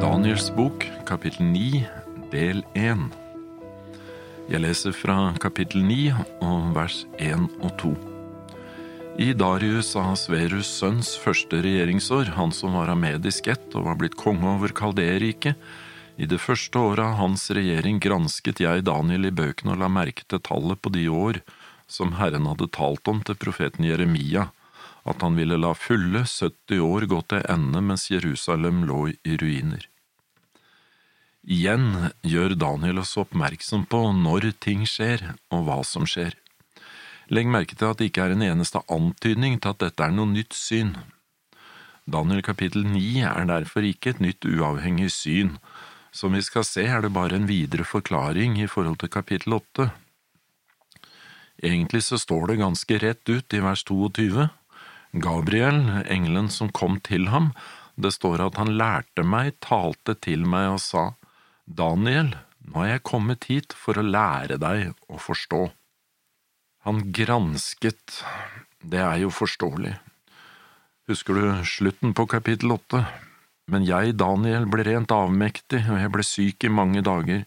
Daniels bok, kapittel 9, del 1. Jeg leser fra kapittel 9 og vers 1 og 2. I Darius Ahasverus' sønns første regjeringsår, han som var av medisk ett og var blitt konge over Kalderriket, i det første året av hans regjering gransket jeg Daniel i bøkene og la merke til tallet på de år som Herren hadde talt om til profeten Jeremia, at han ville la fulle 70 år gå til ende mens Jerusalem lå i ruiner. Igjen gjør Daniel oss oppmerksom på når ting skjer, og hva som skjer. Legg merke til at det ikke er en eneste antydning til at dette er noe nytt syn. Daniel kapittel 9 er derfor ikke et nytt uavhengig syn. Som vi skal se, er det bare en videre forklaring i forhold til kapittel 8. Egentlig så står det ganske rett ut i vers 22. Gabriel, engelen som kom til ham, det står at han lærte meg, talte til meg og sa, Daniel, nå er jeg kommet hit for å lære deg å forstå. Han gransket, det er jo forståelig. Husker du slutten på kapittel åtte? Men jeg, Daniel, ble rent avmektig, og jeg ble syk i mange dager.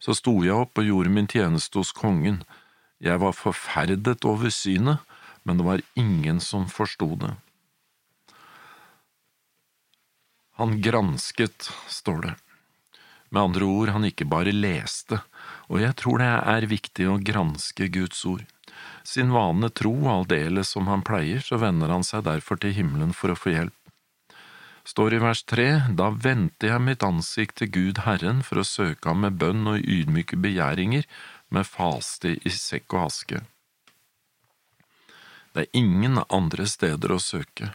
Så sto jeg opp og gjorde min tjeneste hos kongen. Jeg var forferdet over synet, men det var ingen som forsto det. Han gransket, står det. Med andre ord, han ikke bare leste, og jeg tror det er viktig å granske Guds ord. Sin vane tro aldeles som han pleier, så vender han seg derfor til himmelen for å få hjelp. Står i vers tre, da vendte jeg mitt ansikt til Gud Herren for å søke ham med bønn og ydmyke begjæringer, med faste i sekk og aske. Det er ingen andre steder å søke.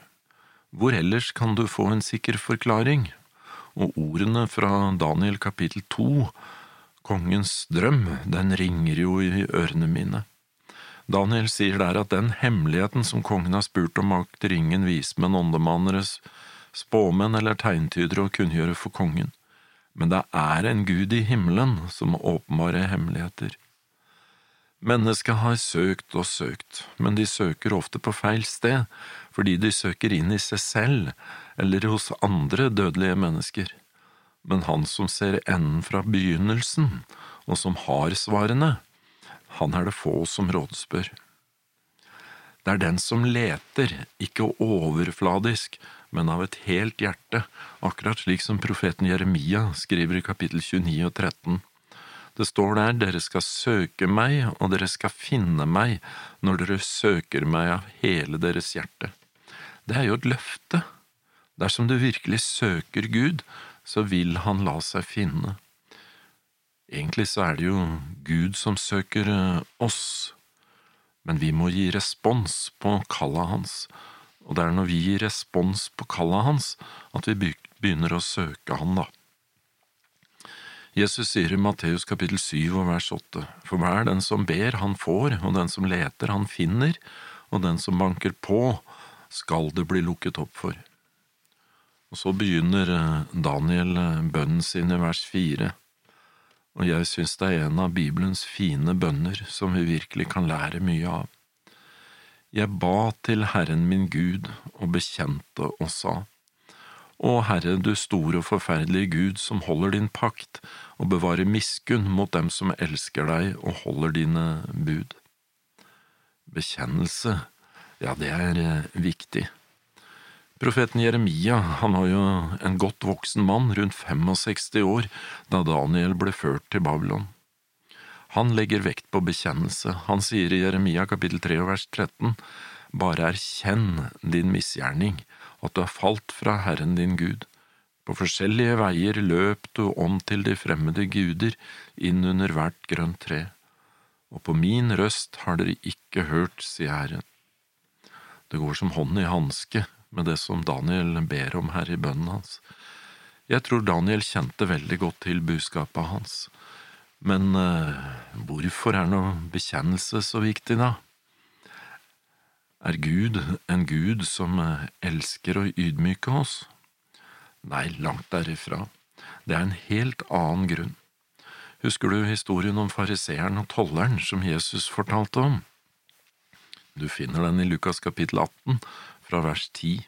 Hvor ellers kan du få en sikker forklaring? Og ordene fra Daniel kapittel to, kongens drøm, den ringer jo i ørene mine. Daniel sier der at den hemmeligheten som kongen har spurt om makter ingen vismenn, åndemannere, spåmenn eller tegntydere å kunngjøre for kongen, men det er en gud i himmelen som åpenbarer hemmeligheter. Mennesket har søkt og søkt, men de søker ofte på feil sted, fordi de søker inn i seg selv eller hos andre dødelige mennesker. Men han som ser enden fra begynnelsen, og som har svarene, han er det få som rådspør. Det er den som leter, ikke overfladisk, men av et helt hjerte, akkurat slik som profeten Jeremia skriver i kapittel 29 og 13. Det står der, dere skal søke meg, og dere skal finne meg når dere søker meg av hele deres hjerte. Det er jo et løfte. Dersom du virkelig søker Gud, så vil han la seg finne. Egentlig så er det jo Gud som søker eh, oss, men vi må gi respons på kallet hans, og det er når vi gir respons på kallet hans at vi begynner å søke han, da. Jesus sier i Matteus kapittel 7 og vers 8, for hver den som ber, han får, og den som leter, han finner, og den som banker på, skal det bli lukket opp for. Og så begynner eh, Daniel eh, bønnen sin i vers 4, og jeg synes det er en av Bibelens fine bønner som vi virkelig kan lære mye av. Jeg ba til Herren min Gud og bekjente og sa, Å Herre, du store og forferdelige Gud som holder din pakt og bevarer miskunn mot dem som elsker deg og holder dine bud. Bekjennelse, ja, det er eh, viktig. Profeten Jeremia han var jo en godt voksen mann, rundt 65 år, da Daniel ble ført til Babylon. Han legger vekt på bekjennelse. Han sier i Jeremia kapittel 3 vers 13, bare erkjenn din misgjerning at du har falt fra Herren din Gud. På forskjellige veier løp du om til de fremmede guder, inn under hvert grønt tre. Og på min røst har dere ikke hørt, sier Herren. Det går som hånd i hanske med det som Daniel ber om her i bønnen hans. Jeg tror Daniel kjente veldig godt til budskapet hans. Men uh, hvorfor er nå bekjennelse så viktig, da? Er Gud en Gud som eh, elsker å ydmyke oss? Nei, langt derifra. Det er en helt annen grunn. Husker du historien om fariseeren og tolleren som Jesus fortalte om? Du finner den i Lukas kapittel 18, fra vers 10.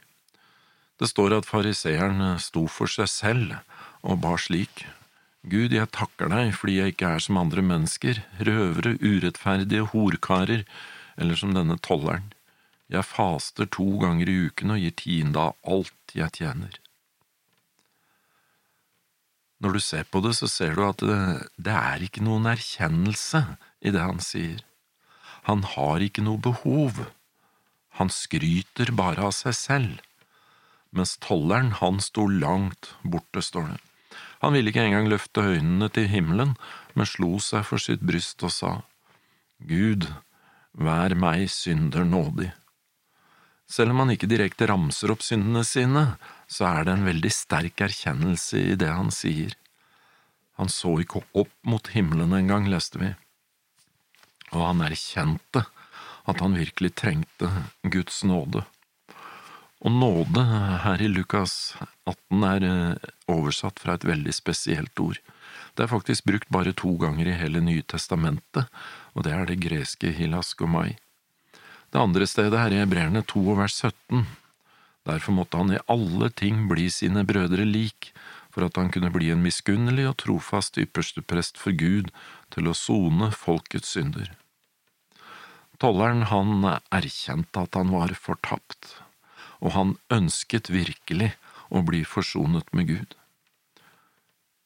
Det står at fariseeren sto for seg selv og ba slik, Gud, jeg takker deg fordi jeg ikke er som andre mennesker, røvere, urettferdige, horkarer, eller som denne tolleren. Jeg faster to ganger i uken og gir tiende av alt jeg tjener. Når du ser på det, så ser du at det, det er ikke noen erkjennelse i det han sier. Han har ikke noe behov. Han skryter bare av seg selv. Mens tolleren, han sto langt borte, står det. Han ville ikke engang løfte øynene til himmelen, men slo seg for sitt bryst og sa, Gud, vær meg synder nådig. Selv om han ikke direkte ramser opp syndene sine, så er det en veldig sterk erkjennelse i det han sier. Han så ikke opp mot himmelen engang, leste vi, og han erkjente at han virkelig trengte Guds nåde. Og nåde her i Lukas 18 er eh, oversatt fra et veldig spesielt ord. Det er faktisk brukt bare to ganger i hele Nye testamentet, og det er det greske hilaskomai. Det andre stedet er i Hebreerne 2 vers 17. Derfor måtte han i alle ting bli sine brødre lik, for at han kunne bli en miskunnelig og trofast yppersteprest for Gud til å sone folkets synder. Tolleren han erkjente at han var fortapt, og han ønsket virkelig å bli forsonet med Gud.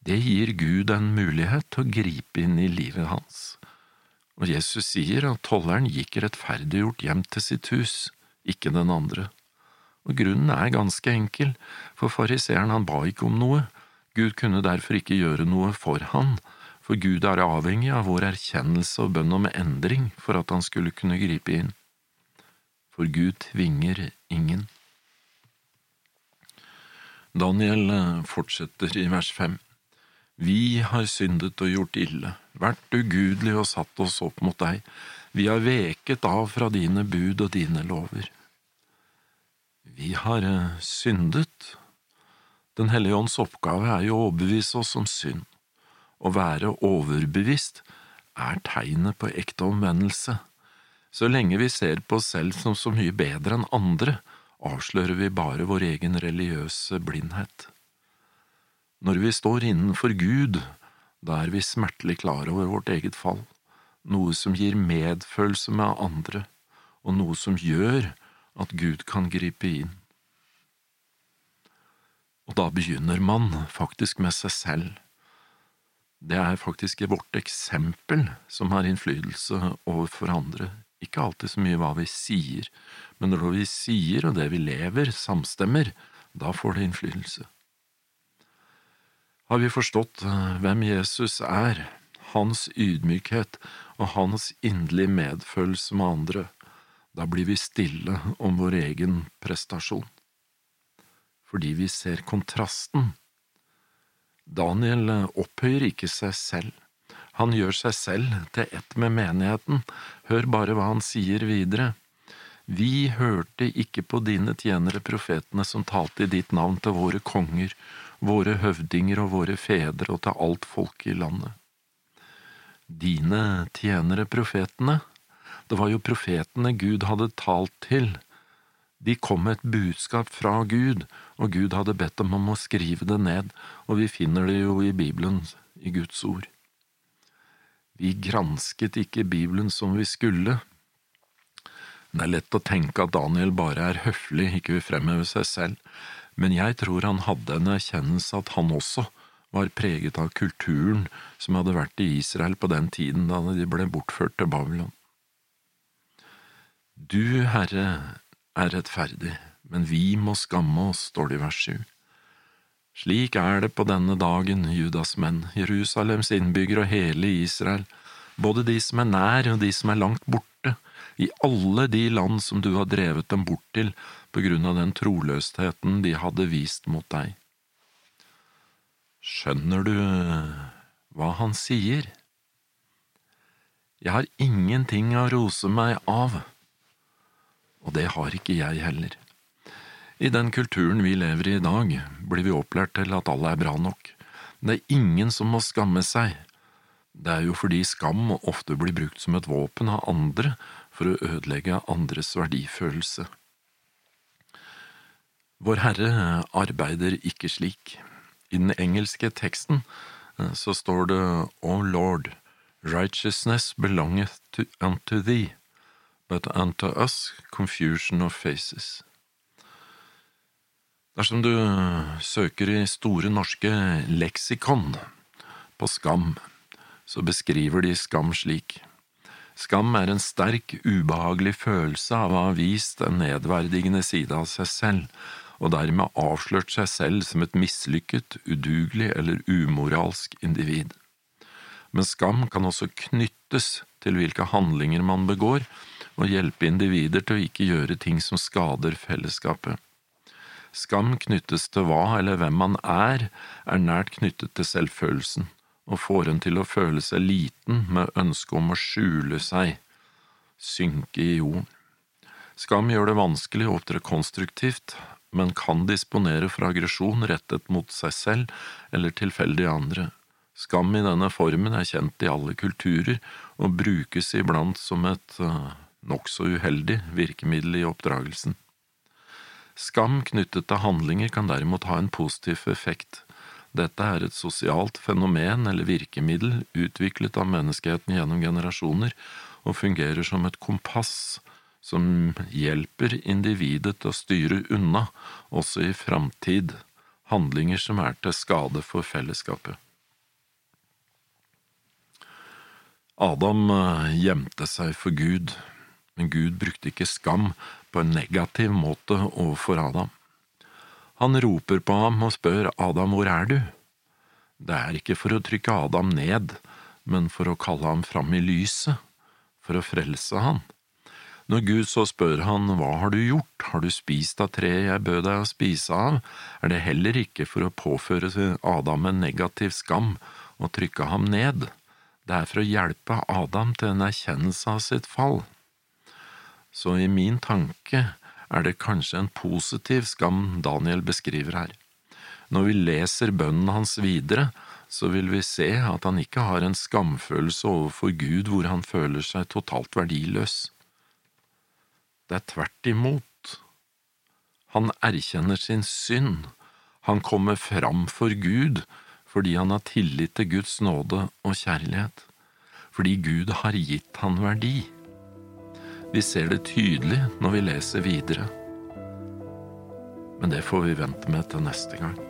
Det gir Gud en mulighet til å gripe inn i livet hans, og Jesus sier at tolleren gikk rettferdiggjort hjem til sitt hus, ikke den andre. Og grunnen er ganske enkel, for fariseeren han ba ikke om noe, Gud kunne derfor ikke gjøre noe for han, for Gud er avhengig av vår erkjennelse og bønn om endring for at han skulle kunne gripe inn. For Gud tvinger ingen. Daniel eh, fortsetter i vers fem. Vi har syndet og gjort ille, vært ugudelige og satt oss opp mot deg, vi har veket av fra dine bud og dine lover. Vi har eh, syndet. Den hellige ånds oppgave er jo å overbevise oss om synd. Å være overbevist er tegnet på ekte omvendelse. Så lenge vi ser på oss selv som så mye bedre enn andre, avslører vi bare vår egen religiøse blindhet. Når vi står innenfor Gud, da er vi smertelig klar over vårt eget fall, noe som gir medfølelse med andre, og noe som gjør at Gud kan gripe inn. Og da begynner man faktisk med seg selv. Det er faktisk vårt eksempel som har innflytelse overfor andre, ikke alltid så mye hva vi sier, men når vi sier og det vi lever, samstemmer, da får det innflytelse. Har vi forstått eh, hvem Jesus er, hans ydmykhet og hans inderlige medfølelse med andre, da blir vi stille om vår egen prestasjon. Fordi vi ser kontrasten. Daniel opphøyer ikke seg selv han gjør seg selv til ett med menigheten, hør bare hva han sier videre. Vi hørte ikke på dine tjenere profetene som talte i ditt navn til våre konger, våre høvdinger og våre fedre og til alt folk i landet. Dine tjenere profetene, det var jo profetene Gud hadde talt til. De kom med et budskap fra Gud, og Gud hadde bedt dem om å skrive det ned, og vi finner det jo i Bibelen, i Guds ord. Vi gransket ikke Bibelen som vi skulle. Det er lett å tenke at Daniel bare er høflig, ikke vil fremheve seg selv, men jeg tror han hadde en erkjennelse at han også var preget av kulturen som hadde vært i Israel på den tiden da de ble bortført til Babylon. Du, Herre, er rettferdig, men vi må skamme oss, står det i vers 7. Slik er det på denne dagen, Judas menn, Jerusalems innbyggere og hele Israel, både de som er nær og de som er langt borte, i alle de land som du har drevet dem bort til på grunn av den troløsheten de hadde vist mot deg. Skjønner du hva han sier? Jeg har ingenting å rose meg av, og det har ikke jeg heller. I den kulturen vi lever i i dag, blir vi opplært til at alle er bra nok. Det er ingen som må skamme seg. Det er jo fordi skam ofte blir brukt som et våpen av andre for å ødelegge andres verdifølelse. Vår Herre arbeider ikke slik. I den engelske teksten eh, så står det O Lord, righteousness belongeth to, unto thee, but unto us confusion of faces. Dersom du søker i Store norske leksikon på skam, så beskriver de skam slik. Skam er en sterk, ubehagelig følelse av å ha vist en nedverdigende side av seg selv, og dermed avslørt seg selv som et mislykket, udugelig eller umoralsk individ. Men skam kan også knyttes til hvilke handlinger man begår, og hjelpe individer til å ikke gjøre ting som skader fellesskapet. Skam knyttes til hva eller hvem man er, er nært knyttet til selvfølelsen og får en til å føle seg liten med ønske om å skjule seg, synke i jorden. Skam gjør det vanskelig å opptre konstruktivt, men kan disponere for aggresjon rettet mot seg selv eller tilfeldige andre. Skam i denne formen er kjent i alle kulturer og brukes iblant som et uh, nokså uheldig virkemiddel i oppdragelsen. Skam knyttet til handlinger kan derimot ha en positiv effekt. Dette er et sosialt fenomen eller virkemiddel utviklet av menneskeheten gjennom generasjoner, og fungerer som et kompass som hjelper individet til å styre unna, også i framtid, handlinger som er til skade for fellesskapet. Adam eh, gjemte seg for Gud, men Gud brukte ikke skam på en negativ måte overfor Adam. Han roper på ham og spør Adam hvor er du? Det er ikke for å trykke Adam ned, men for å kalle ham fram i lyset, for å frelse han. Når Gud så spør han hva har du gjort, har du spist av treet jeg bød deg å spise av, er det heller ikke for å påføre Adam en negativ skam og trykke ham ned, det er for å hjelpe Adam til en erkjennelse av sitt fall. Så i min tanke er det kanskje en positiv skam Daniel beskriver her. Når vi leser bønnen hans videre, så vil vi se at han ikke har en skamfølelse overfor Gud hvor han føler seg totalt verdiløs. Det er tvert imot. Han erkjenner sin synd, han kommer fram for Gud fordi han har tillit til Guds nåde og kjærlighet, fordi Gud har gitt han verdi. Vi ser det tydelig når vi leser videre. Men det får vi vente med til neste gang.